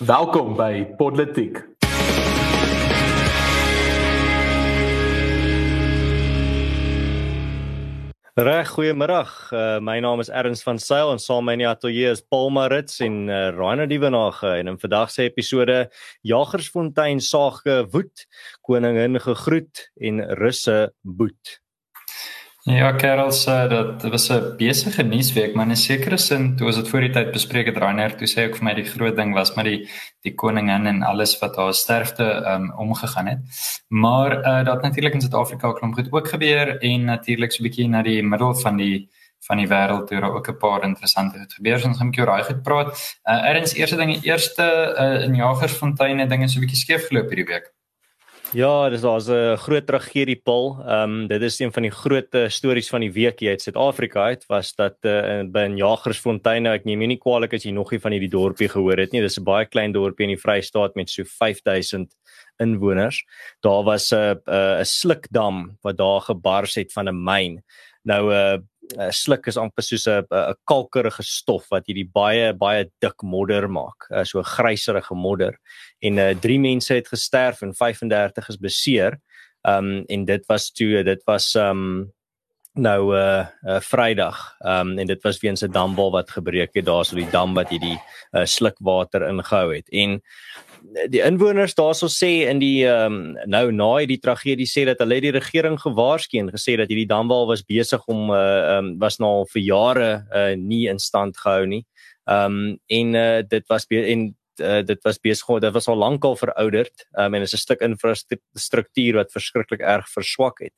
Welkom by Podletiek. Reg, goeiemôre. Uh, my naam is Erns van Sail en saam met my in die ateljee is Paul Marits en uh, Rainer Dievenage en in vandag se episode Jagersfontein saage woed, koningin gegroet en russe boet. Ja, Karel sê dat dit was 'n besige nuusweek, maar in 'n sekere sin, toe ons dit voor die tyd bespreek het, Rainer, toe sê ek vir my die groot ding was met die die koningin en alles wat haar sterfte um omgegaan het. Maar uh dat natuurlik in Suid-Afrika klomp goed ook gebeur en natuurlik so 'n bietjie na die middel van die van die wêreld toe daar ook 'n paar interessante goed gebeur. Ons gaan 'n bietjie oor daai goed praat. Uh erns eerste ding, die eerste uh in Jagersfontein dinge so 'n bietjie skeef geloop hierdie week. Ja, dis daar's 'n groot tragedie Paul. Ehm um, dit is een van die groot stories van die week hier uit Suid-Afrika uit was dat uh, by in Jagersfontein nou ek neem nie kwaliek as jy nog nie van hierdie dorpie gehoor het nie. Dis 'n baie klein dorpie in die Vrystaat met so 5000 inwoners. Daar was 'n uh, 'n slukdam wat daar gebars het van 'n myn. Nou 'n uh, uh, sluk is amper soos 'n 'n kalkerige stof wat hierdie baie baie dik modder maak, uh, so 'n gryserige modder. En uh, drie mense het gesterf en 35 is beseer. Um en dit was toe dit was um nou 'n uh, uh, Vrydag. Um en dit was weens 'n dambal wat gebreek het daar so die dam wat hierdie uh, slukwater ingehou het. En die inwoners daarso sê in die ehm um, nou na hierdie tragedie sê dat hulle die regering gewaarsku en gesê dat hierdie damwal was besig om uh ehm um, was nou al vir jare uh nie in stand gehou nie. Ehm um, en uh dit was en uh, dit was besig dit was al lankal verouderd um, en is 'n stuk infrastruktuur wat verskriklik erg verswak het.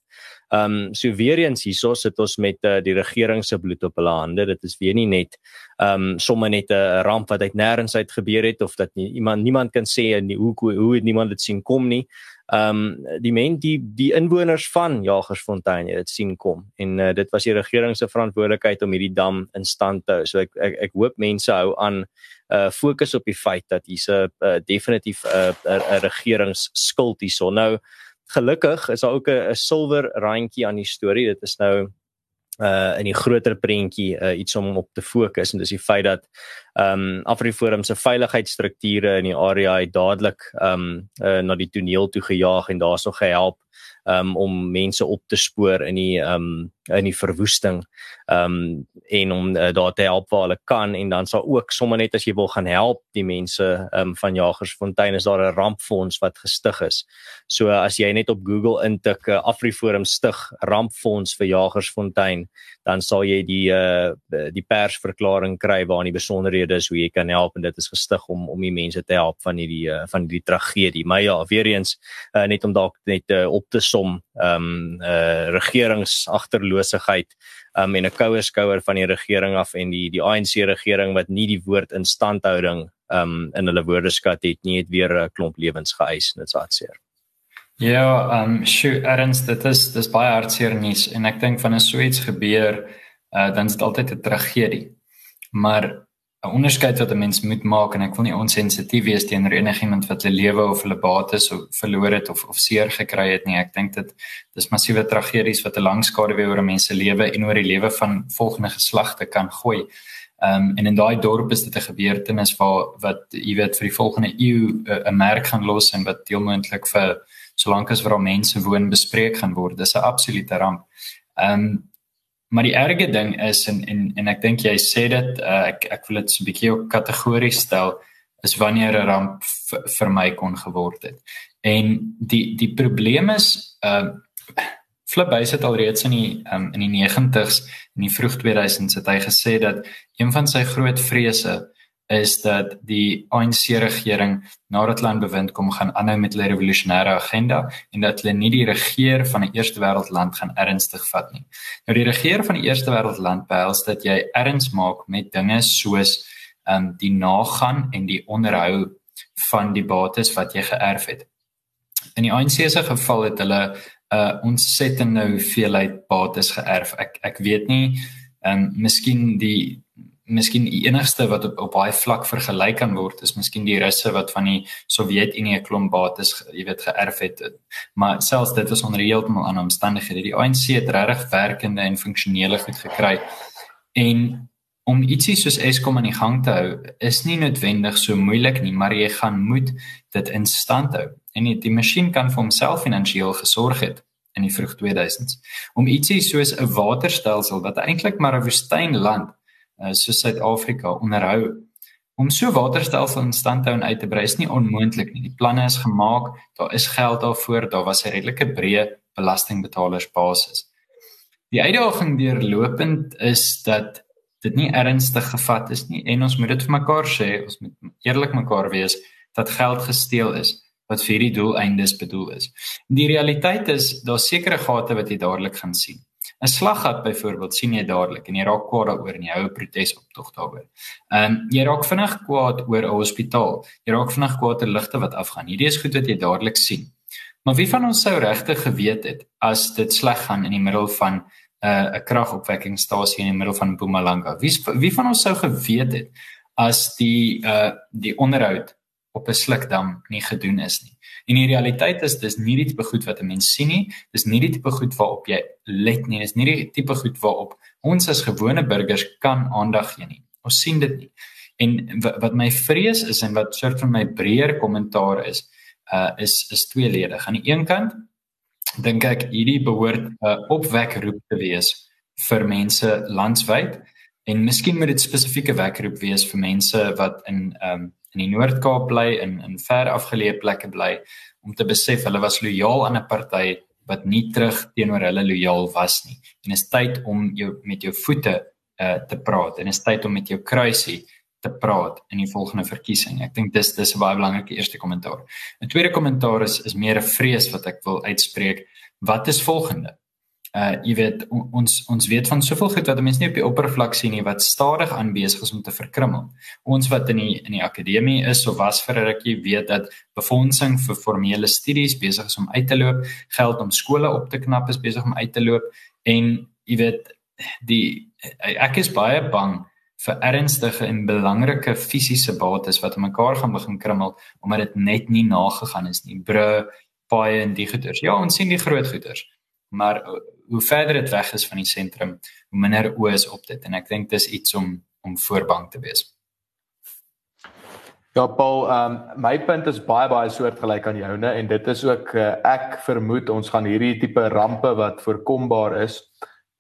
Ehm um, so weer eens hierso sit ons met uh, die regering se bloed op hulle hande. Dit is weer nie net ehm um, sommer net 'n ramp wat uit nêrens uit gebeur het of dat nie, iemand niemand kan sê nie, hoe hoe het niemand dit sien kom nie. Ehm um, die men die die inwoners van Jagersfontein het sien kom en uh, dit was die regering se verantwoordelikheid om hierdie dam in stand te hou. So ek ek, ek hoop mense hou aan uh fokus op die feit dat hier's 'n uh, definitief 'n uh, 'n regeringsskuld hierso. Nou gelukkig is daar ook 'n silwer randjie aan die storie. Dit is nou uh in die groter prentjie uh, iets om op te fokus en dis die feit dat ehm um, Afriforum se veiligheidsstrukture in die area het dadelik ehm um, uh, na die toneel toe gejaag en daarso gehelp um, om mense op te spoor in die um, in die verwoesting um en om uh, daar te help waar hulle kan en dan sal ook sommer net as jy wil gaan help die mense um van Jagersfontein is daar 'n rampfonds wat gestig is. So as jy net op Google intik uh, Afriforum stig rampfonds vir Jagersfontein, dan sal jy die uh die persverklaring kry waarin die besonderhede is hoe jy kan help en dit is gestig om om die mense te help van hierdie uh, van hierdie tragedie. Maar ja, weer eens uh, net om dalk net uh, op te som um uh regeringsagterloosigheid um en 'n koue skouer van die regering af en die die ANC regering wat nie die woord instandhouding um in hulle woordeskat het nie het weer 'n klomp lewens geëis net so hartseer. Ja, um sjoe, erns dit is dis baie hartseer nuus en ek dink van 'n so iets gebeur uh dan is dit altyd 'n tragedie. Maar 'n onderskeid wat 'n mens moet maak en ek wil nie onsensitief wees teenoor enigiemand wat hulle lewe of hulle bates of verloor het of of seer gekry het nie. Ek dink dit dis massiewe tragedies wat 'n lang skaduwee oor mense lewe en oor die lewe van volgende geslagte kan gooi. Ehm um, en in daai dorp is dit 'n gebeurtenis waar wat jy weet vir die volgende eeu eh, 'n merk gaan los en wat deelmoontlik vir solank as waar mense woon bespreek gaan word. Dis 'n absolute ramp. Ehm um, Maar die erge ding is en en en ek dink jy sê dit uh, ek ek wil dit so 'n bietjie op kategories stel is wanneer 'n ramp vir my kon geword het. En die die probleem is uh Flip Base het alreeds in die um, in die 90s in die vroeg 2000s het hy gesê dat een van sy groot vrese is dat die ANC regering nadat hulle aan bewind kom gaan aanhou met hulle revolusionêre agenda en dat hulle nie die regeer van 'n eerste wêreld land gaan ernstig vat nie. Nou die regeer van die eerste wêreld land behels dat jy erns maak met dinge soos ehm um, die nagaan en die onderhou van die bates wat jy geërf het. In die ANC se geval het hulle 'n uh, ontsettende hoeveelheid bates geërf. Ek ek weet nie ehm um, miskien die miskien die enigste wat op, op baie vlak vergelyk kan word is miskien die russe wat van die Sowjetunie 'n klomp bates jy weet geërf het maar selfs dit was onder heeltemal ander omstandighede die ANC het regtig werkende en funksionele goed gekry en om ietsie soos Eskom aan die gang te hou is nie noodwendig so moeilik nie, maar jy gaan moet dit in stand hou. En die, die masjien kan vir homself finansiëel gesorg het in die vroeg 2000s. Om ietsie soos 'n waterstelsel wat eintlik maar 'n woestynland soos Suid-Afrika onderhou om so waterstelsel in stand te hou en uit te brei is nie onmoontlik nie. Die planne is gemaak, daar is geld daarvoor, daar was 'n redelike breë belastingbetalersbasis. Die uitdaging deurlopend is dat dit nie ernstig gevat is nie en ons moet dit vir mekaar sê, ons moet eerlik mekaar wees dat geld gesteel is wat vir hierdie doeleindes bedoel is. Die realiteit is daar sekere gate wat jy dadelik gaan sien. 'n Slaggat byvoorbeeld sien jy dadelik en jy raak kwaad daaroor en jy hou 'n protesoptog daaroor. Ehm um, jy raak vinnig kwaad oor 'n hospitaal. Jy raak vinnig kwaad oor ligte wat afgaan. Hierdie is goed wat jy dadelik sien. Maar wie van ons sou regtig geweet het as dit sleg gaan in die middel van 'n uh, kragopwekkingstasie in die middel van Mpumalanga. Wie wie van ons sou geweet het as die uh die onderhoud op 'n slukdam nie gedoen is nie. En die realiteit is dis nie die tipe goed wat 'n mens sien nie. Dis nie die tipe goed waarop jy let nie. Dis nie die tipe goed waarop ons as gewone burgers kan aandag gee nie. Ons sien dit nie. En wat my vrees is en wat soort van my breër kommentaar is, uh is is tweeledig. Aan die een kant dink ek hierdie behoort 'n uh, opwekroep te wees vir mense landwyd en miskien moet dit spesifieke wekroep wees vir mense wat in ehm um, in die Noord-Kaap bly en in ver afgeleë plekke bly om te besef hulle was lojaal aan 'n party wat nie terug teenoor hulle lojaal was nie. En is tyd om jou met jou voete uh, te praat en is tyd om met jou kruisie te praat in die volgende verkiesing. Ek dink dis dis 'n baie belangrike eerste kommentaar. 'n Tweede kommentaar is is meer 'n vrees wat ek wil uitspreek. Wat is volgende? Uh jy weet ons ons weet van soveel goed wat mense nie op die oppervlak sien nie wat stadig aanbesig is om te verkrummel. Ons wat in die in die akademie is of was vir 'n rukkie weet dat befondsing vir formele studies besig is om uit te loop, geld om skole op te knap is besig om uit te loop en jy weet die ek is baie bang vir ernstige en belangrike fisiese bates wat mekaar gaan begin krummel omdat dit net nie nagegaan is nie. Bru, paaie en die goeders. Ja, ons sien die groot goeders. Maar hoe verder dit weg is van die sentrum, hoe minder oë is op dit en ek dink dis iets om om voorbang te wees. Ja Paul, um, my punt is baie baie soortgelyk aan joune en dit is ook uh, ek vermoed ons gaan hierdie tipe rampe wat voorkombaar is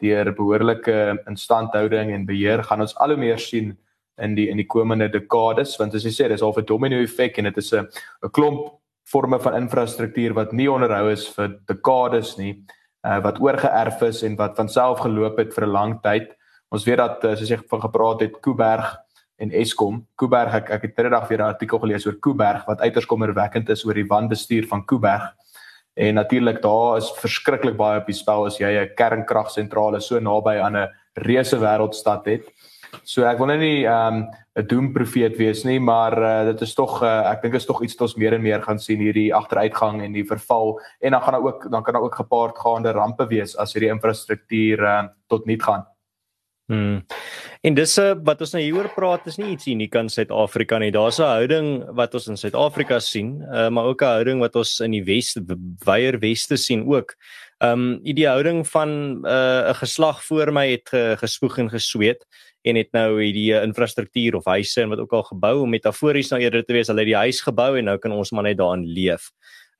deur behoorlike instandhouding en beheer gaan ons al hoe meer sien in die in die komende dekades want as jy sê dis al 'n domino effek en dit is 'n 'n klomp forme van infrastruktuur wat nie onderhou is vir dekades nie uh, wat oorgeerf is en wat van self geloop het vir 'n lang tyd. Ons weet dat uh, soos jy van gepraat het Kuiberg en Eskom. Kuiberg ek ek het terugdag weer 'n artikel gelees oor Kuiberg wat uiters kommerwekkend is oor die wanbestuur van Kuiberg. En natuurlik daar is verskriklik baie op die spel as jy 'n kernkragsentrale so naby aan 'n reuse wêreldstad het. So ek wil nou nie ehm, 'n doemprofeet wees nie, maar uh, dit is tog uh, ek dink is tog iets wat ons meer en meer gaan sien hierdie agteruitgang en die verval en dan gaan daar ook dan kan daar ook gepaard gaande rampe wees as hierdie infrastruktuur uh, tot nul gaan. Hmm. En dis wat ons nou hieroor praat is nie iets uniek aan Suid-Afrika nie. Daar's 'n houding wat ons in Suid-Afrika sien, uh, maar ook 'n houding wat ons in die Wes weier Weste sien ook. Um die houding van 'n uh, geslag voor my het ge, gespoeg en gesweet en het nou hierdie infrastruktuur of huise en wat ook al gebou om metafories nou eerder te wees, hulle het die huis gebou en nou kan ons maar net daarin leef.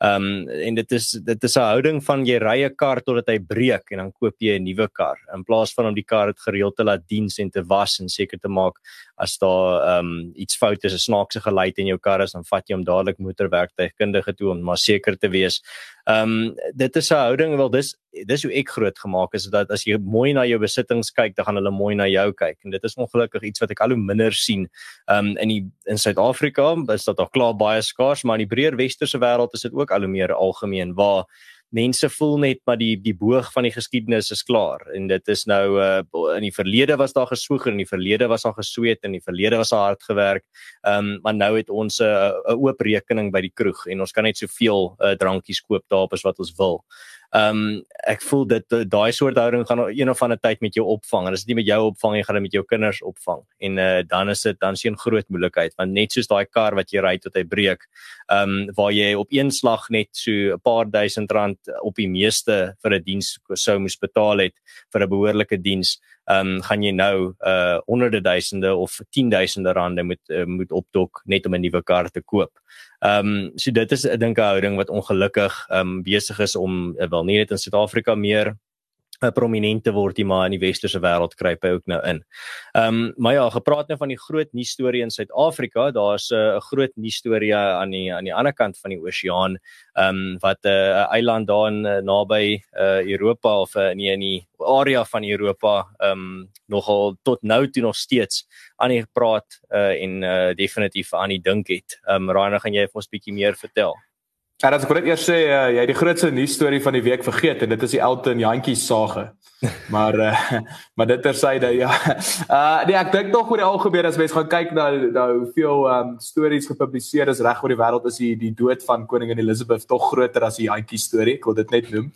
Ehm um, en dit is dit is 'n houding van jy ry 'n kar totdat hy breek en dan koop jy 'n nuwe kar in plaas van om die kar dit gereeld te laat diens en te was en seker te maak as daar ehm um, iets fout is, 'n snaakse geluid in jou kar is, dan vat jy hom dadelik motorwerktuigkundige toe om maar seker te wees. Ehm um, dit is 'n houding wel dis dis hoe ek groot gemaak is dat as jy mooi na jou besittings kyk, dan gaan hulle mooi na jou kyk en dit is ongelukkig iets wat ek al hoe minder sien. Ehm um, in die in Suid-Afrika is dit al klaar baie skaars, maar in die breër westerse wêreld is dit ook al hoe meer algemeen waar mense voel net maar die die boog van die geskiedenis is klaar en dit is nou uh, in die verlede was daar geswoeg en in die verlede was daar gesweet en in die verlede was daar hard gewerk. Ehm um, maar nou het ons 'n uh, oop rekening by die kroeg en ons kan net soveel uh, drankies koop daarop as wat ons wil. Ehm um, ek voel dit daai soort houding gaan een of ander tyd met jou opvang. En as dit nie met jou opvang nie, gaan dit met jou kinders opvang. En uh, dan is dit dan sien groot moeilikheid want net soos daai kar wat jy ry tot hy breek, ehm um, waar jy op een slag net so 'n paar duisend rand op die meeste vir 'n diens sou moes betaal het vir 'n behoorlike diens, ehm um, gaan jy nou uh honderde duisende of 10000de rande moet uh, moet opdok net om 'n nuwe kar te koop. Ehm um, so dit is 'n dink 'n houding wat ongelukkig ehm um, besig is om uh, wel nie net in Suid-Afrika meer prominente word jy maar in die westerse wêreld kruip hy ook nou in. Ehm um, maar ja, gepraat nou van die groot nuus storie in Suid-Afrika, daar's 'n uh, groot nuus storie aan die aan die ander kant van die oseaan, ehm um, wat 'n uh, eiland daar in uh, naby uh, Europa of uh, nie in die area van Europa ehm um, nogal tot nou toe nog steeds aan die praat uh, en uh, definitief aan die dink het. Ehm um, Raina, gaan jy vir ons 'n bietjie meer vertel? Ja, dat ek net eers sê uh, jy het die grootste nuus storie van die week vergeet en dit is die Elton Jantjies sage. maar uh, maar dit tersyde ja. Uh nee, ek dink nog oor die algemeen as mense gaan kyk na nou hoeveel um stories gepubliseer is reg oor die wêreld is die die dood van koningin Elizabeth tog groter as die Jantjies storie. Ek wil dit net noem.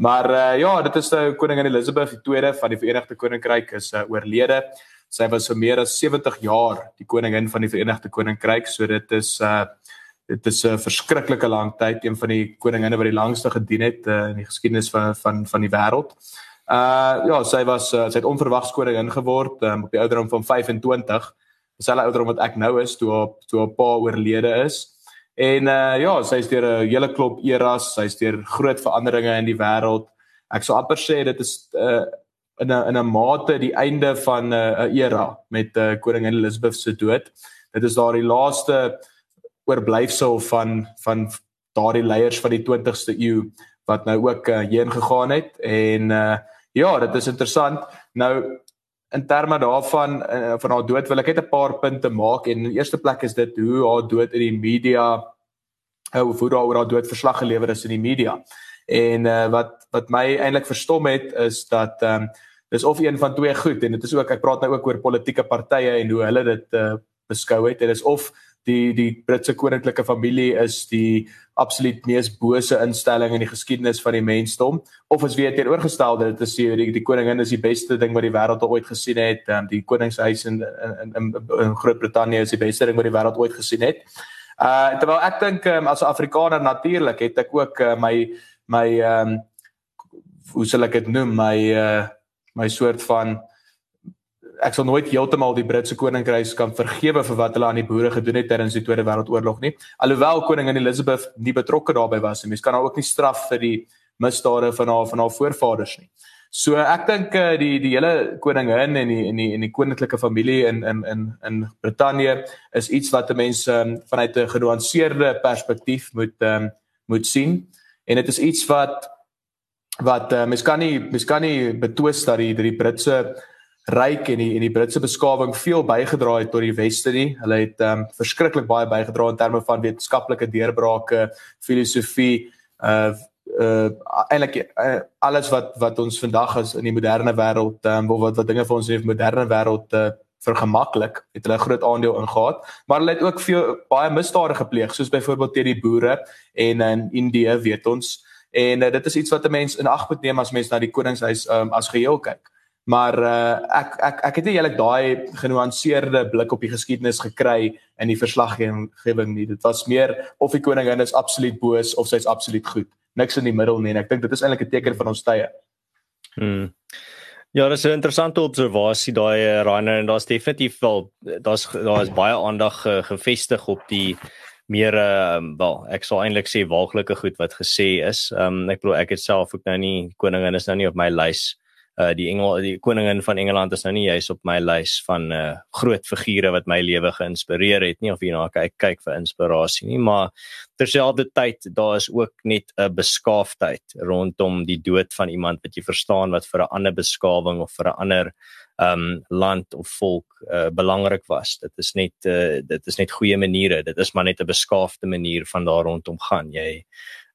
Maar uh ja, dit is nou koningin Elizabeth II van die Verenigde Koninkryk is uh, oorlede. Sy was vir meer as 70 jaar die koningin van die Verenigde Koninkryk, so dit is uh dit is 'n verskriklike lang tyd, een van die koninginne wat die langste gedien het uh, in die geskiedenis van van van die wêreld. Uh ja, sy was uh, sy het onverwags koningin geword um, op die ouderdom van 25. Dieselfde ouderdom wat ek nou is toe haar toe haar pa oorlede is. En uh ja, sy is deur 'n hele klop eras, sy is deur groot veranderinge in die wêreld. Ek sou amper sê dit is uh in 'n in 'n mate die einde van 'n uh, era met uh, koningin Elizabeth se dood. Dit is daar die laaste oorblyfsel van van daardie leiers van die 20ste eeu wat nou ook uh, heen gegaan het en uh, ja, dit is interessant. Nou in terme daarvan uh, van haar dood wil ek net 'n paar punte maak en in eerste plek is dit hoe haar dood in die media uh, hoe oor haar dood verslag gelewer is in die media. En uh, wat wat my eintlik verstom het is dat ehm um, dis of een van twee goed en dit is ook ek praat nou ook oor politieke partye en hoe hulle dit uh, beskou het en dis of die die Britse koninklike familie is die absoluut mees bose instelling in die geskiedenis van die mensdom. Of as weer teenoorgestelde dit is die die koningin is die beste ding wat die wêreld ooit gesien het. Um, die koningshuis in in in, in Groot-Brittanje is die beste ding wat die wêreld ooit gesien het. Uh terwyl ek dink um, as 'n Afrikaner natuurlik het ek ook uh, my my um, hoe sal ek dit noem? My uh my soort van ek sal nooit heeltemal die Britse koninkryk kan vergewe vir wat hulle aan die boere gedoen het tydens die Tweede Wêreldoorlog nie. Alhoewel koningin Elizabeth nie betrokke daarbey was nie. Mens kan haar ook nie straf vir die misdade van haar van haar voorvaders nie. So ek dink uh, die die hele koningin en die en die en die koninklike familie in in in in Brittanje is iets wat mense um, vanuit 'n genuanceerde perspektief moet um, moet sien en dit is iets wat wat uh, mens kan nie mens kan nie betwis dat die die Britse ryk en die en die Britse beskawing veel bygedra het tot die weste nie. Hulle het ehm um, verskriklik baie bygedra in terme van wetenskaplike deurbrake, filosofie, uh uh eintlik uh, alles wat wat ons vandag as in die moderne wêreld um, wat wat dinge vir ons in die moderne wêreld uh vergemaklik het hulle groot aandeel ingehaat maar hulle het ook veel baie misdade gepleeg soos byvoorbeeld teen die boere en in Indië weet ons. En uh, dit is iets wat 'n mens in ag moet neem as mens na die koningshuis um, as geheel kyk maar uh, ek ek ek het nie eintlik daai genuanceerde blik op die geskiedenis gekry in die verslaggewing nie. Dit was meer of die koningin is absoluut boos of sy's absoluut goed. Niks in die middel nie en ek dink dit is eintlik 'n teken van ons tye. Hmm. Ja, dit is 'n interessante observasie daai eh, Rainer en daar's definitief wel daar's daar's baie aandag uh, gevestig op die meer uh, wel ek sou eintlik sê waaglike goed wat gesê is. Ehm um, ek bedoel ek het self ook nou nie koningin is nou nie op my lys uh die engel die koningin van Engeland is nou nie juis op my lys van uh groot figure wat my lewe geïnspireer het nie of hierna kyk kyk vir inspirasie nie maar terselfdertyd daar is ook net 'n beskaafdheid rondom die dood van iemand wat jy verstaan wat vir 'n ander beskawing of vir 'n ander um land of volk uh, belangrik was. Dit is net uh, dit is net goeie maniere. Dit is maar net 'n beskaafde manier van daar rondom gaan. Jy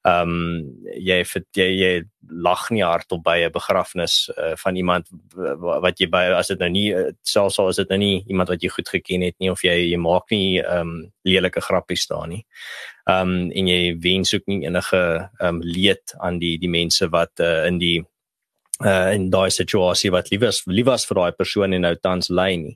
ehm um, jy jy jy lag nie hardop by 'n begrafnis uh, van iemand wat jy by as dit nou nie eh, selfs al is dit nou nie iemand wat jy goed geken het nie of jy jy maak nie ehm um, lelike grappies daar nie. Ehm um, en jy wens ook nie enige ehm um, leed aan die die mense wat uh, in die uh in daai situasie wat liewes liewes vir daai persoon en nou tans lei nie.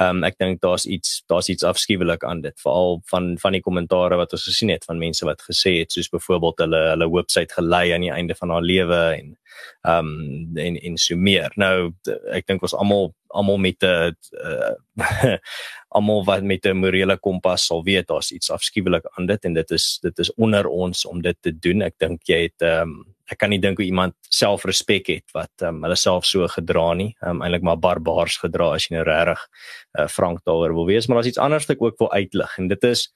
Um ek dink daar's iets daar's iets afskuwelik aan dit veral van van die kommentare wat ons gesien het van mense wat gesê het soos byvoorbeeld hulle hulle webwerf gelei aan die einde van haar lewe en um en en so meer. Nou ek dink ons almal almal met 'n uh, almal wat met 'n morele kompas sal weet daar's iets afskuwelik aan dit en dit is dit is onder ons om dit te doen. Ek dink jy het um ek kan nie dink hoe iemand selfrespek het wat um, hulle self so gedra nie. Um eintlik maar barbaars gedra as jy nou regtig uh, frank daaroor wil wees, maar daar's iets anders wat ek ook wil uitlig en dit is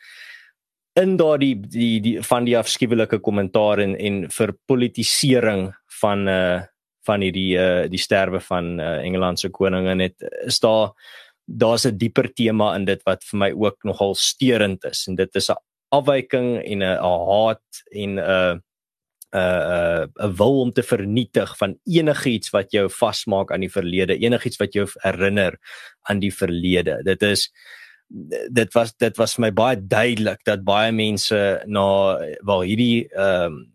in daardie die die van die afskuwelike kommentaar en en vir politisering van uh van hierdie uh die sterwe van uh, Engeland se koningin het is daar daar's 'n dieper tema in dit wat vir my ook nogal steurend is en dit is 'n afwyking en 'n haat en 'n uh, 'n wil om te vernietig van enigiets wat jou vasmaak aan die verlede, enigiets wat jou herinner aan die verlede. Dit is dit was dit was vir my baie duidelik dat baie mense na waar hierdie ehm um,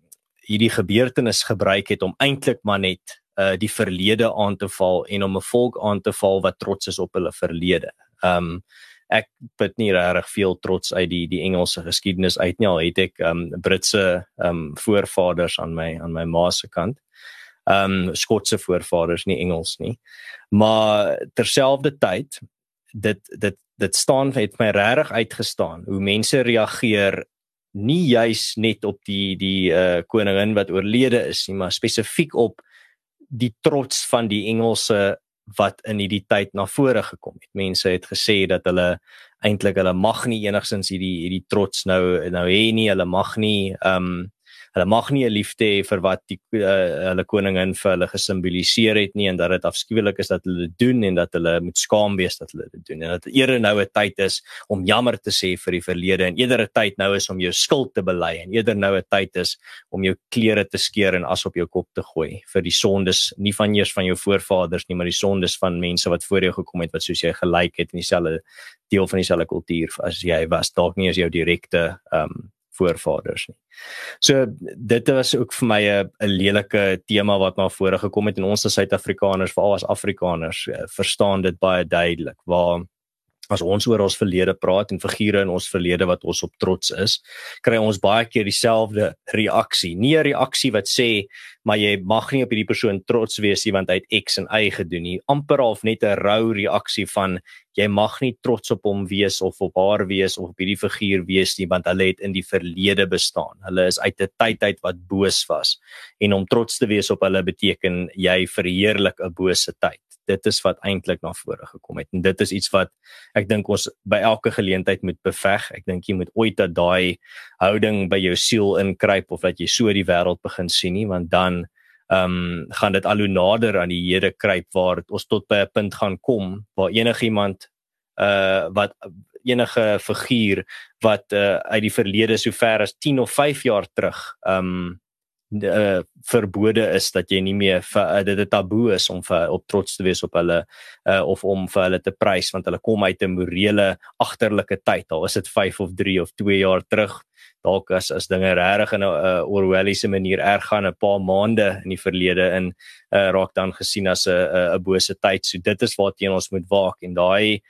hierdie gebeurtenis gebruik het om eintlik maar net uh die verlede aan te val en om 'n volk aan te val wat trots is op hulle verlede. Ehm um, ek put nie regtig veel trots uit die die Engelse geskiedenis uit nie al het ek um Britse um voorvaders aan my aan my ma se kant. Um Skotse voorvaders nie Engels nie. Maar terselfdertyd dit dit dit staan het my regtig uitgestaan hoe mense reageer nie juis net op die die uh koningin wat oorlede is nie maar spesifiek op die trots van die Engelse wat in hierdie tyd na vore gekom het. Mense het gesê dat hulle eintlik hulle mag nie enigsins hierdie hierdie trots nou nou hê nie. Hulle mag nie ehm um, hulle mag nie 'n liefde hê vir wat die uh, hulle koningin vir hulle gesimboliseer het nie en dat dit afskuwelik is dat hulle dit doen en dat hulle moet skaam wees dat hulle dit doen en dat eerder nou 'n tyd is om jammer te sê vir die verlede en eerder 'n tyd nou is om jou skuld te bely en eerder nou 'n tyd is om jou klere te skeer en as op jou kop te gooi vir die sondes nie van eers van jou voorvaders nie maar die sondes van mense wat voor jou gekom het wat soos jy gelyk het in dieselfde deel van dieselfde kultuur as jy was. Dalk nie as jou direkte ehm um, voorvaders nie. So dit was ook vir my 'n 'n lelike tema wat na vore gekom het en ons as Suid-Afrikaners, veral as Afrikaners, eh, verstaan dit baie duidelik waar as ons oor ons verlede praat en figure in ons verlede wat ons op trots is, kry ons baie keer dieselfde reaksie. Nie 'n reaksie wat sê maar jy mag nie op hierdie persoon trots wees nie want hy het X en Y gedoen nie. Amper half net 'n rou reaksie van jy mag nie trots op hom wees of op haar wees of op hierdie figuur wees nie want hulle het in die verlede bestaan. Hulle is uit 'n tyd uit wat boos was en om trots te wees op hulle beteken jy verheerlik 'n bose tyd. Dit is wat eintlik na vore gekom het en dit is iets wat ek dink ons by elke geleentheid moet beveg. Ek dink jy moet ooit dat daai houding by jou siel inkruip of dat jy so die wêreld begin sien nie want dan ehm um, gaan dit al hoe nader aan die Here kruip waar ons tot by 'n punt gaan kom waar enigiemand uh wat enige figuur wat uh uit die verlede so ver as 10 of 5 jaar terug um uh verbode is dat jy nie meer vir uh, dit 'n taboe is om vir op trots te wees op hulle uh of om vir hulle te prys want hulle kom uit 'n morele agterlike tyd al is dit 5 of 3 of 2 jaar terug dalk as as dinge regtig in 'n uh, Orwelliese manier erg gaan 'n paar maande in die verlede in uh, raak dan gesien as 'n 'n bose tyd. So dit is waarteen ons moet waak en daai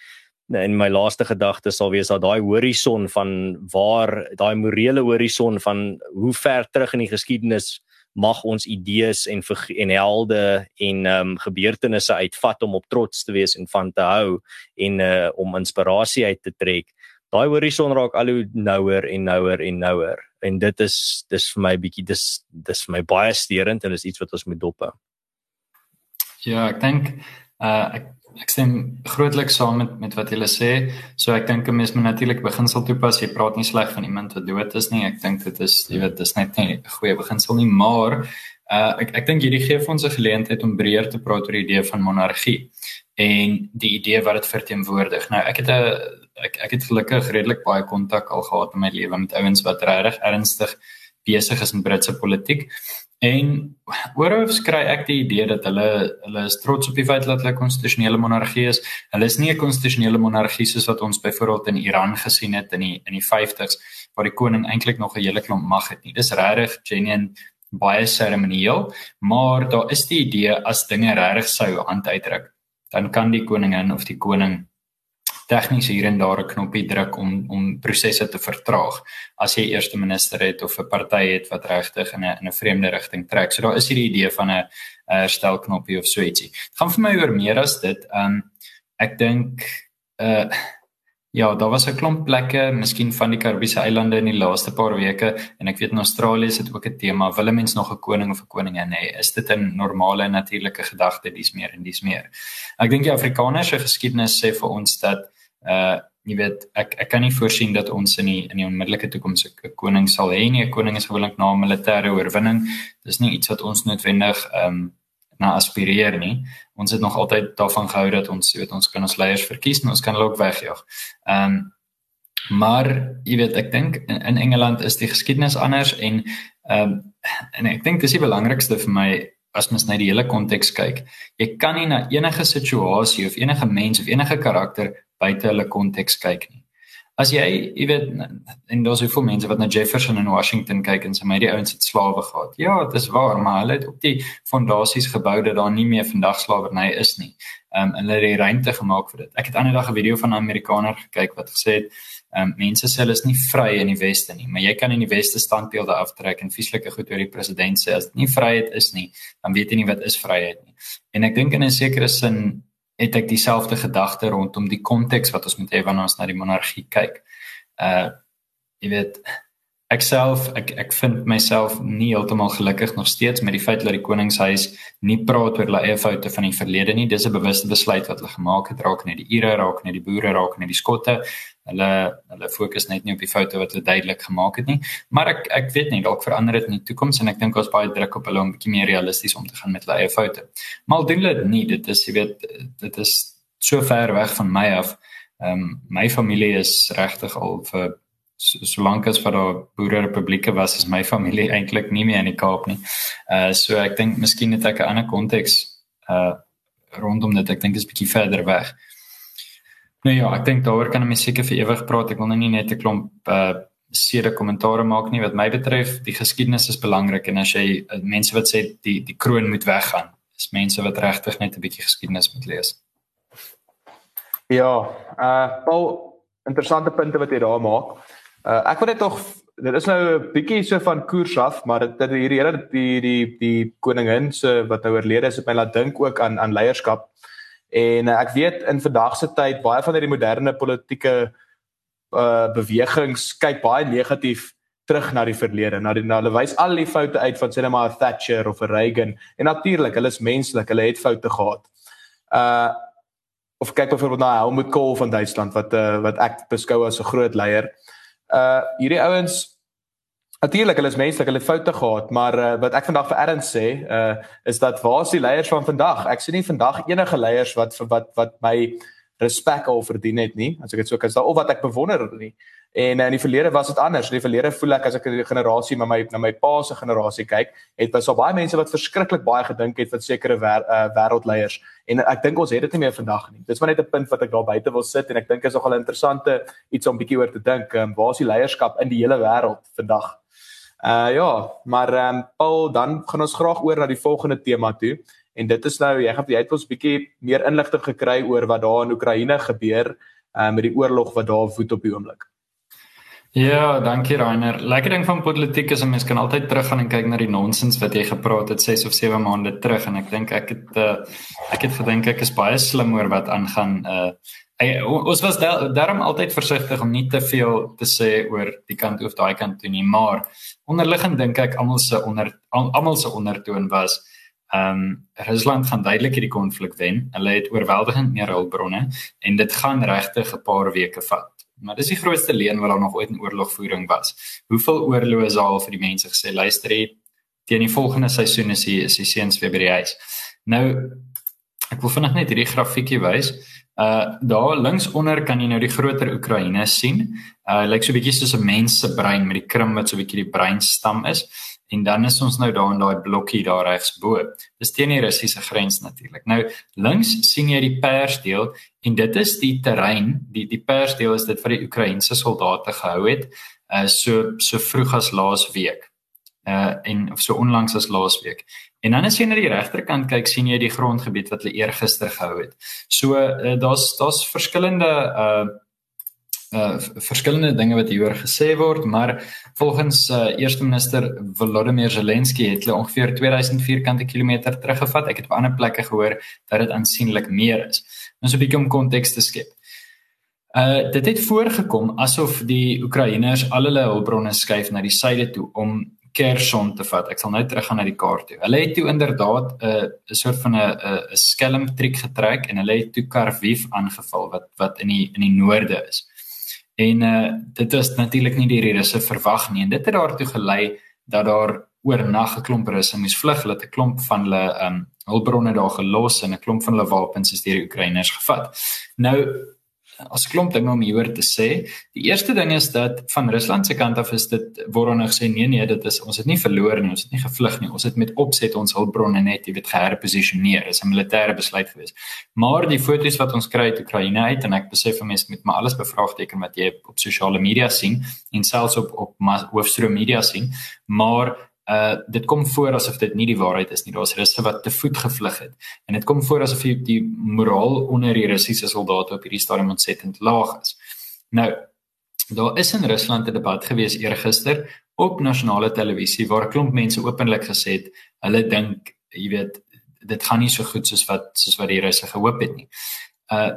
in my laaste gedagte sal wees dat daai horison van waar daai morele horison van hoe ver terug in die geskiedenis mag ons idees en en helde en ehm um, gebeurtenisse uitvat om op trots te wees en van te hou en uh, om inspirasie uit te trek daai horison raak al hoe nouer en nouer en nouer en dit is dis vir my bietjie dis dis vir my baie steurend en dis iets wat ons moet dop hou. Ja, ek dink uh ek ek stem grootliks saam met met wat julle sê. So ek dink 'n mens moet natuurlik beginsel toepas. Jy praat nie sleg van iemand wat dood is nie. Ek dink dit is jy weet dis net nie 'n goeie beginsel nie, maar uh ek ek dink hierdie gee vir ons 'n geleentheid om breër te praat oor die idee van monargie en die idee wat dit verteenwoordig. Nou ek het 'n ek ek het gelukkig redelik baie kontak al gehad in my lewe met ouens wat regtig ernstig besig is in Britse politiek. En oorhoofs kry ek die idee dat hulle hulle is trots op die feit dat hulle konstitusionele monargie is. Hulle is nie 'n konstitusionele monargie soos wat ons byvoorbeeld in Iran gesien het in die in die 50s waar die koning eintlik nog 'n hele klomp mag het nie. Dis regtig genuine baie seremonieel, maar daar is die idee as dinge regtig sou hand uitdruk, dan kan die koningin of die koning tegnies hier en daar 'n knoppie druk om om prosesse te vertraag as jy eerste minister het of 'n party het wat regtig in 'n in 'n vreemde rigting trek. So daar is hierdie idee van 'n herstel knoppie of so ietsie. Dit gaan vir my oor meer as dit. Um ek dink uh Ja, daar was 'n klomp plekke, miskien van die Karibiese eilande in die laaste paar weke en ek weet in Australië is dit ook 'n tema. Wil 'n mens nog 'n koning of 'n koningin hê? Is dit 'n normale natuurlike gedagte dis meer en dis meer? Ek dink die Afrikaanse geskiedenis sê vir ons dat uh jy weet ek ek kan nie voorsien dat ons in die in die onmiddellike toekoms 'n koning sal hê nie. 'n Koning is gewoonlik na 'n militêre oorwinning. Dis nie iets wat ons noodwendig ehm um, na aspireer nie. Ons het nog altyd daarvan gehou dat ons weet ons kan ons leiers verkies en ons kan hulle ook wegjaag. Ehm um, maar jy weet ek dink in, in Engeland is die geskiedenis anders en ehm um, en ek dink dis die belangrikste vir my as mens na die hele konteks kyk. Jy kan nie na enige situasie of enige mens of enige karakter buite hulle konteks kyk nie. As jy, jy weet, en daar's soveel mense wat na Jefferson in Washington kyk en sê my die ouens het slawe gehad. Ja, dit is waar, maar hulle het op die fondasies gebou dat daar nie meer vandag slawerny is nie. Ehm um, hulle het die ruimte gemaak vir dit. Ek het ander dag 'n video van 'n Amerikaner gekyk wat gesê het ehm um, mense sê hulle is nie vry in die weste nie, maar jy kan in die weste standbeelde aftrek en vieslike goed oor die president sê as dit nie vryheid is nie, dan weet jy nie wat is vryheid nie. En ek dink in 'n sekere sin het ek dieselfde gedagte rondom die konteks wat ons moet hê wanneer ons na die monargie kyk. Uh jy weet ek self ek ek vind myself nie heeltemal gelukkig nog steeds met die feit dat die koningshuis nie praat oor hulle eie foute van die verlede nie. Dis 'n bewuste besluit wat hulle gemaak het raak net die Ire, raak net die boere, raak net die skotte. Hulle hulle fokus net nie op die foute wat hulle duidelik gemaak het nie, maar ek ek weet nie dalk verander dit in die toekoms en ek dink ons baie druk op hulle om bietjie meer realisties om te gaan met hulle eie foute. Maar doen hulle dit nie, dit is jy weet dit is so ver weg van my af. Ehm um, my familie is regtig al vir solank as vir daai boere republieke was is my familie eintlik nie meer in die Kaap nie. Uh so ek dink miskien het ek 'n ander konteks uh rondom dit. Ek dink dit is bietjie verder weg. Nee ja, ek dink daaroor kan 'n mens seker vir ewig praat. Ek wil nou nie net 'n klomp uh sede kommentaare maak nie wat my betref. Die geskiedenis is belangrik en as jy uh, mense wat sê die die kroon moet weggaan, is mense wat regtig net 'n bietjie geskiedenis moet lees. Ja, uh Paul, interessante punte wat jy daar maak. Uh ek wil net tog dit is nou 'n bietjie so van koers af, maar dit dat hierdie hele die die die koningin se wat nou oorlede is, het my laat dink ook aan aan leierskap. En uh, ek weet in vandag se tyd baie van hierdie moderne politieke uh bewegings kyk baie negatief terug na die verlede. Na die na hulle wys al die foute uit van sê net maar Thatcher of Reagan. En natuurlik, hulle is menslik, hulle het foute gehad. Uh of kyk byvoorbeeld na Helmut Kohl van Duitsland wat uh wat ek beskou as 'n groot leier. Uh hierdie ouens Natuurlik, hulle is menslik, hulle het foute gehad, maar uh, wat ek vandag vir Erns sê, uh is dat waar is die leiers van vandag? Ek sien nie vandag enige leiers wat wat wat my respek al verdien het nie, as ek dit so kan sê, of wat ek bewonder nie. En uh, in die verlede was dit anders. In die verlede voel ek as ek die generasie met my na my pa se generasie kyk, het was al baie mense wat verskriklik baie gedink het van sekere wer, uh, wêreldleiers. En ek dink ons het dit nie meer vandag nie. Dis maar net 'n punt wat ek daar buite wil sit en ek dink is nogal 'n interessante iets om bietjie oor te dink. Um, waar is die leierskap in die hele wêreld vandag? Uh ja, maar ehm um, Paul, dan gaan ons graag oor na die volgende tema toe. En dit is nou jy gaan jy het ons bietjie meer inligting gekry oor wat daar in Oekraïne gebeur uh met die oorlog wat daar woed op die oomblik. Ja, dankie Rainer. Lekker ding van politiek is 'n mens kan altyd teruggaan en kyk na die nonsens wat jy gepraat het 6 of 7 maande terug en ek dink ek het uh, ek het gedink ek is baie slim oor wat aangaan uh Hey, ons was daarom altyd versigtig om nie te veel te sê oor die kant of daai kant toe nie, maar onderliggend dink ek almal se onder almal se ondertoon was ehm um, Rusland gaan duidelik hierdie konflik wen. Hulle het oorweldigend meer hulpbronne en dit gaan regtig 'n paar weke vat. Maar dis die grootste leen wat daar nog ooit in oorlogvoering was. Hoeveel oorloë is al vir die mense gesê luister hier teen die volgende seisoen is die is die seuns weer by die huis. Nou ek wil vinnig net hierdie grafiekie wys. Uh daar links onder kan jy nou die groter Oekraïne sien. Uh lyk so 'n bietjie soos 'n mens se brein met die krim wat so 'n bietjie die breinstam is. En dan is ons nou daar in daai blokkie daar regs bo. Dis teen die Russiese grens natuurlik. Nou links sien jy die persdeel en dit is die terrein, die die persdeel is dit wat die Oekraïense soldate gehou het uh so so vroeg as laas week. uh en of so onlangs as laasweek. En dan as jy na die regterkant kyk, sien jy die grondgebied wat hulle eergister gehou het. So uh, daar's daar's verskillende uh uh verskillende dinge wat hieroor gesê word, maar volgens uh eerste minister Volodymyr Zelensky het hulle ongeveer 2000 vierkante kilometer teruggevat. Ek het op ander plekke gehoor dat dit aansienlik meer is. Nou so 'n bietjie om konteks te skep. Uh dit het voorgekom asof die Oekraïners al hulle hulpbronne skuif na die suide toe om Kherson te vat. Ek sal nou teruggaan na die kaart toe. Hulle het toe inderdaad 'n uh, 'n soort van 'n 'n skelm triek getrek en hulle het toe Kharkiv aangeval wat wat in die in die noorde is. En uh dit is natuurlik nie die Russe verwag nie en dit het daartoe gelei dat daar oornag 'n klomp Russe moes vlug, het 'n klomp van hulle um hulpbronne daar gelos en 'n klomp van hulle wapens is deur die Oekraïners gevat. Nou as klomp dinge om hieroor te sê. Die eerste ding is dat van Rusland se kant af is dit word dan gesê nee nee, dit is ons het nie verloor nie, ons het nie gevlug nie. Ons het met opset ons hulpbronne net, jy weet, geherposisioneer. Dit is 'n militêre besluit gewees. Maar die foto's wat ons kry uit Oekraïne uit en ek besef mense met my alles bevraagteken wat jy op sosiale media sien en selfs op op hoofstroom media sien, maar uh dit kom voor asof dit nie die waarheid is nie. Daar's russe wat te voet gevlug het. En dit kom voor asof die, die moraal onder die Russiese soldate op hierdie stadium ontsettend laag is. Nou, daar is in Rusland 'n debat gewees eergister op nasionale televisie waar 'n klomp mense openlik gesê het hulle dink, jy weet, dit gaan nie so goed soos wat soos wat die Russe gehoop het nie. Uh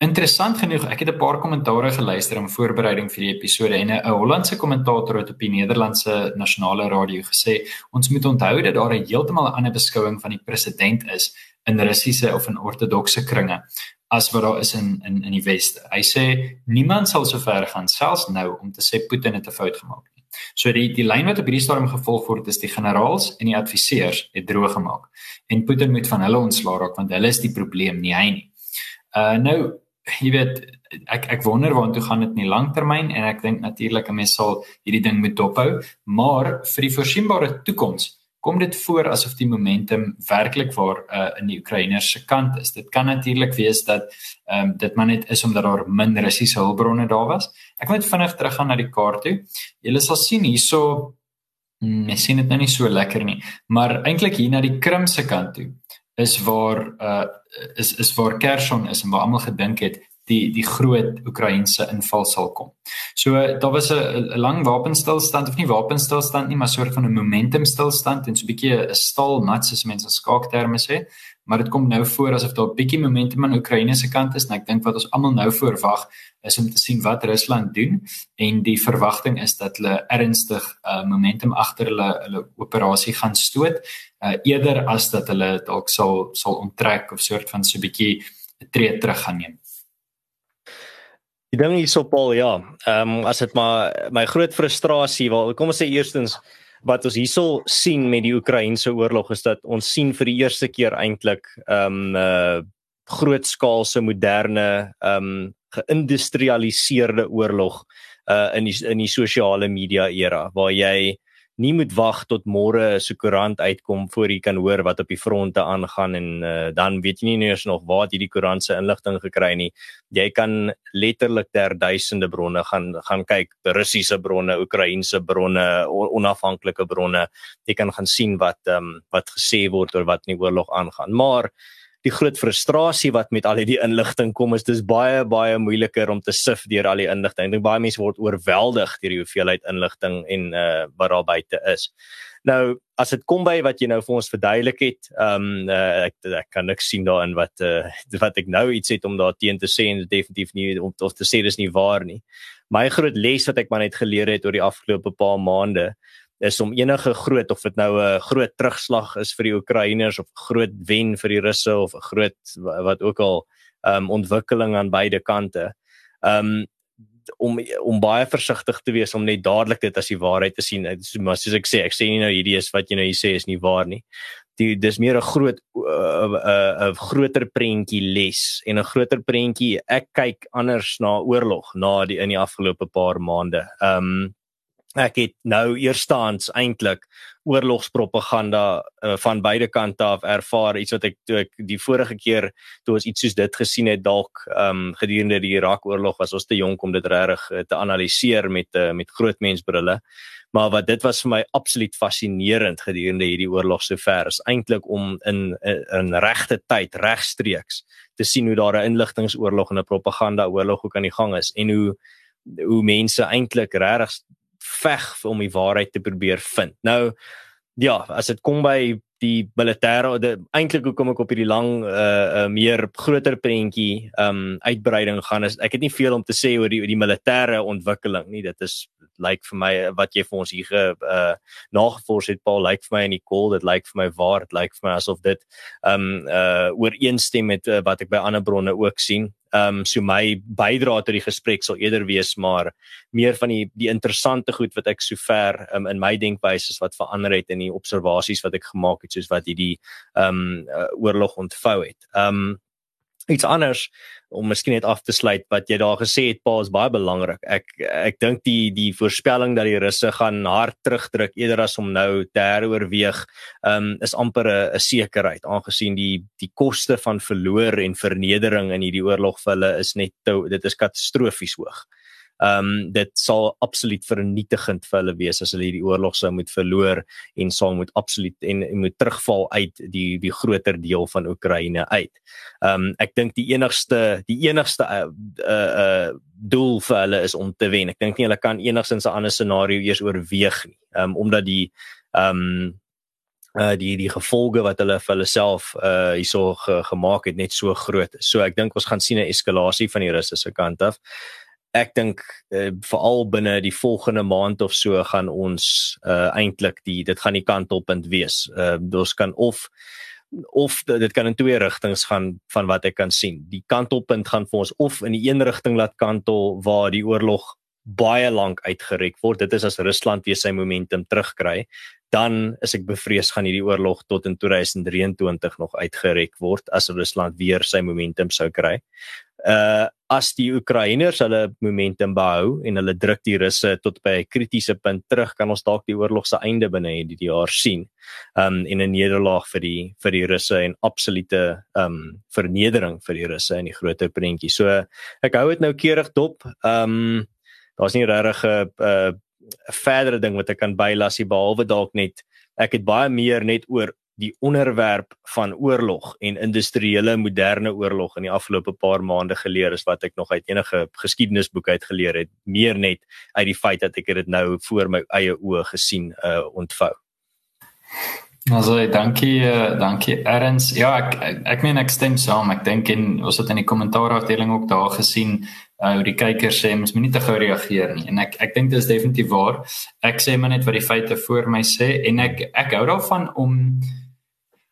Interessant genoeg, ek het 'n paar kommentare geluister in voorbereiding vir die episode en 'n Hollandse kommentator het op die Nederlandse nasionale radio gesê, ons moet onthou dat daar 'n heeltemal 'n ander beskouing van die president is in Russiese of in ortodokse kringe as wat daar is in in in die weste. Hy sê niemand sal so ver gaan selfs nou om te sê Putin het 'n fout gemaak nie. So die die lyn wat op hierdie stadium gevolg word is die generaals en die adviseurs het droog gemaak en Putin moet van hulle ontslaa raak want hulle is die probleem nie hy nie. Uh nou jy weet ek ek wonder waartoe gaan dit in die langtermyn en ek dink natuurlik 'n mens sal hierdie ding moet dophou maar vir die voorsienbare toekoms kom dit voor asof die momentum werklik waar uh, in die Oekraïners se kant is. Dit kan natuurlik wees dat um, dit maar net is omdat daar min Russiese hulpbronne daar was. Ek moet vinnig teruggaan na die kaart toe. Julle sal sien hierso hmm, mens sien dit nou nie so lekker nie maar eintlik hier na die Krim se kant toe is waar uh is is waar Kherson is en waar almal gedink het die die groot Oekraïense inval sal kom. So daar was 'n lang wapenstilstand of nie wapenstilstand nie, maar soort van 'n momentum stilstand en so 'n bietjie 'n stal mats as mense skaakterme sê, maar dit kom nou voor asof daar 'n bietjie momentum aan Oekraïne se kant is en ek dink wat ons almal nou verwag is om te sien wat Rusland doen en die verwagting is dat hulle ernstig uh, momentum agter hulle hulle operasie gaan stoot uh, eerder as dat hulle dalk sal sal onttrek of soort van so 'n bietjie 'n tree terug gaan neem. Die ding hierso Paul, ja. Ehm um, as dit maar my groot frustrasie, wel kom ons sê eerstens wat ons hierso sien met die Oekraïense oorlog is dat ons sien vir die eerste keer eintlik ehm um, uh, grootskaalse moderne ehm um, geïndustrialiseerde oorlog uh in die in die sosiale media era waar jy nie moet wag tot môre so koerant uitkom voor jy kan hoor wat op die fronte aangaan en uh, dan weet jy nie eers nog waar jy die koerant se inligting gekry nie. Jy kan letterlik ter duisende bronne gaan gaan kyk, Russiese bronne, Oekraïense bronne, onafhanklike bronne. Jy kan gaan sien wat ehm um, wat gesê word oor wat in die oorlog aangaan. Maar die groot frustrasie wat met al hierdie inligting kom is dis baie baie moeiliker om te sif deur al die inligting. Ek dink baie mense word oorweldig deur die hoeveelheid inligting en uh wat daar buite is. Nou as dit kom by wat jy nou vir ons verduidelik het, ehm um, uh, ek ek kan niks sien daarin wat uh wat ek nou iets het om daar teen te sê en definitief nie om of te sê dis nie waar nie. My groot les wat ek maar net geleer het oor die afgelope paar maande is om enige groot of dit nou 'n groot terugslag is vir die Oekraïners of groot wen vir die Russe of 'n groot wat ook al um, ontwikkeling aan beide kante. Um, om om baie versigtig te wees om net dadelik dit as die waarheid te sien. Maar soos ek sê, ek sê nie nou hierdie is wat jy nou hier sê is nie waar nie. Die dis meer 'n groot 'n uh, uh, uh, groter prentjie les en 'n groter prentjie ek kyk anders na oorlog na die in die afgelope paar maande. Um, ek het nou eerstaans eintlik oorlogspropaganda uh, van beide kante af ervaar. Iets wat ek toe ek die vorige keer toe ons iets soos dit gesien het dalk um, gedurende die Irak oorlog was ons te jonk om dit regtig uh, te analiseer met uh, met groot mensbrille. Maar wat dit was vir my absoluut fascinerend gedurende hierdie oorlog sover is eintlik om in in regte tyd regstreeks te sien hoe daar 'n inligtingoorlog en 'n propaganda oorlog ook aan die gang is en hoe hoe mense eintlik regtig veg om die waarheid te probeer vind. Nou ja, as dit kom by die militêre eintlik hoekom ek op hierdie lang uh, uh meer groter prentjie um uitbreiding gaan is ek het nie veel om te sê oor die die militêre ontwikkeling nie dit is lyk vir my wat jy vir ons hier ge uh nagevors het Paul lyk vir my in die call dit lyk vir my waar dit lyk vir my asof dit um uh ooreenstem met uh, wat ek by ander bronne ook sien Ehm um, so my bydrae tot die gesprek sal eerder wees maar meer van die die interessante goed wat ek sover um, in my denkwyse wat verander het in die observasies wat ek gemaak het soos wat hierdie ehm um, uh, oorlog ontvou het. Ehm um, iets anders om miskien net af te sluit wat jy daar gesê het pa is baie belangrik. Ek ek dink die die voorspelling dat die russe gaan hard terugdruk eerder as om nou te heroorweeg, um, is amper 'n sekerheid aangesien die die koste van verloor en vernedering in hierdie oorlog vir hulle is net te, dit is katastrofies hoog ehm um, dit sal absoluut vernietigend vir hulle wees as hulle hierdie oorlog sou moet verloor en sal moet absoluut en, en moet terugval uit die die groter deel van Oekraïne uit. Ehm um, ek dink die enigste die enigste uh uh, uh doel vir hulle is om te wen. Ek dink nie hulle kan enigsins 'n ander scenario eers oorweeg nie. Ehm um, omdat die ehm um, uh die die gevolge wat hulle vir hulle self uh hierso ge, gemaak het net so groot. So ek dink ons gaan sien 'n eskalasie van die Russe se kant af ek dink uh, veral binne die volgende maand of so gaan ons uh, eintlik die dit gaan die kantelpunt wees. Uh, ons kan of of dit kan in twee rigtings gaan van wat ek kan sien. Die kantelpunt gaan vir ons of in die een rigting laat kantel waar die oorlog baie lank uitgerek word. Dit is as Rusland weer sy momentum terugkry, dan is ek bevrees gaan hierdie oorlog tot in 2023 nog uitgerek word as Rusland weer sy momentum sou kry uh as die Oekraïners hulle momentum behou en hulle druk die Russe tot by 'n kritiese punt terug, kan ons dalk die oorlog se einde binne hierdie jaar sien. Um en 'n nederlaag vir die vir die Russe en absolute um vernedering vir die Russe in die groter prentjie. So ek hou dit nou keurig dop. Um daar's nie regtig 'n 'n verdere ding wat ek kan bylas nie behalwe dalk net ek het baie meer net oor die onderwerp van oorlog en industriële moderne oorlog in die afgelope paar maande geleer is wat ek nog uit enige geskiedenisboek uit geleer het meer net uit die feit dat ek dit nou voor my eie oë gesien uh ontvou. Also dankie uh, dankie Erns. Ja, ek ek meen ek stem saam. Ek dink en ons het in die kommentaarafdeling ook daar gesien uh hoe die kykers sê mens moet nie te gou reageer nie. En ek ek dink dit is definitief waar. Ek sê maar net wat die feite voor my sê en ek ek hou daarvan om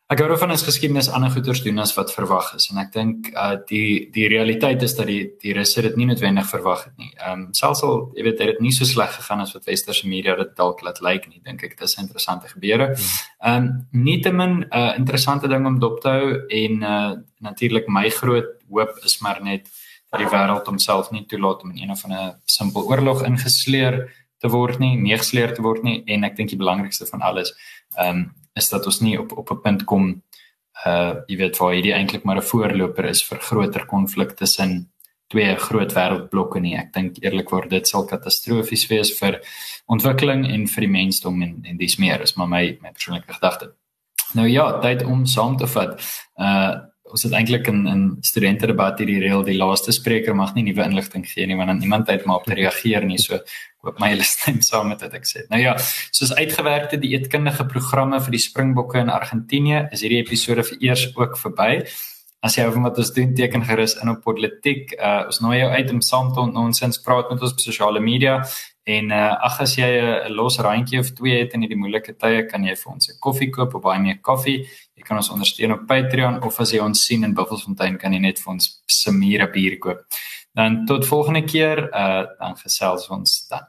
Ek hoor van ons geskiedenis ander goeters doen as wat verwag is en ek dink uh die die realiteit is dat die die russe dit nie noodwendig verwag het nie. Ehm um, selfs al jy weet dit het nie so sleg gegaan as wat westerse media dit dalk laat lyk nie, dink ek dit is interessante gebeure. Ehm um, nietemin 'n uh, interessante ding om dop te hou en uh natuurlik my groot hoop is maar net dat die wêreld homself nie toelaat om in een of 'n simpel oorlog ingesleer te word nie, neergesleer te word nie en ek dink die belangrikste van alles ehm um, is dat ons nie op op 'n punt kom uh jy weet waar hierdie eintlik maar 'n voorloper is vir groter konflik tussen twee groot wêreldblokke nie. Ek dink eerlikwaar dit sal katastrofies wees vir ontwikkeling en vir die mensdom en en dis meer is maar my my persoonlike gedagte. Nou ja, tyd om saam te vat. Uh ons het eintlik in in studente debat hierdie reël die laaste spreker mag nie nuwe inligting gee nie want dan iemand tyd maar op te reageer nie so hoop my hulle stem saam met wat ek sê. Nou ja, soos uitgewerkte dieetkundige programme vir die Springbokke in Argentinië is hierdie episode vir eers ook verby. As jy oor wat ons doen teken gerus in op politiek. Uh ons nooi jou uit om saam te nonsens praat met ons op sosiale media en uh ag as jy 'n los randjie of twee het in hierdie moeilike tye kan jy vir ons 'n koffie koop op baie meer koffie. Jy kan ons ondersteun op Patreon of as jy ons sien in Buffelsfontein kan jy net vir ons Samira bier koop. Dan tot volgende keer, uh dan gesels ons dan.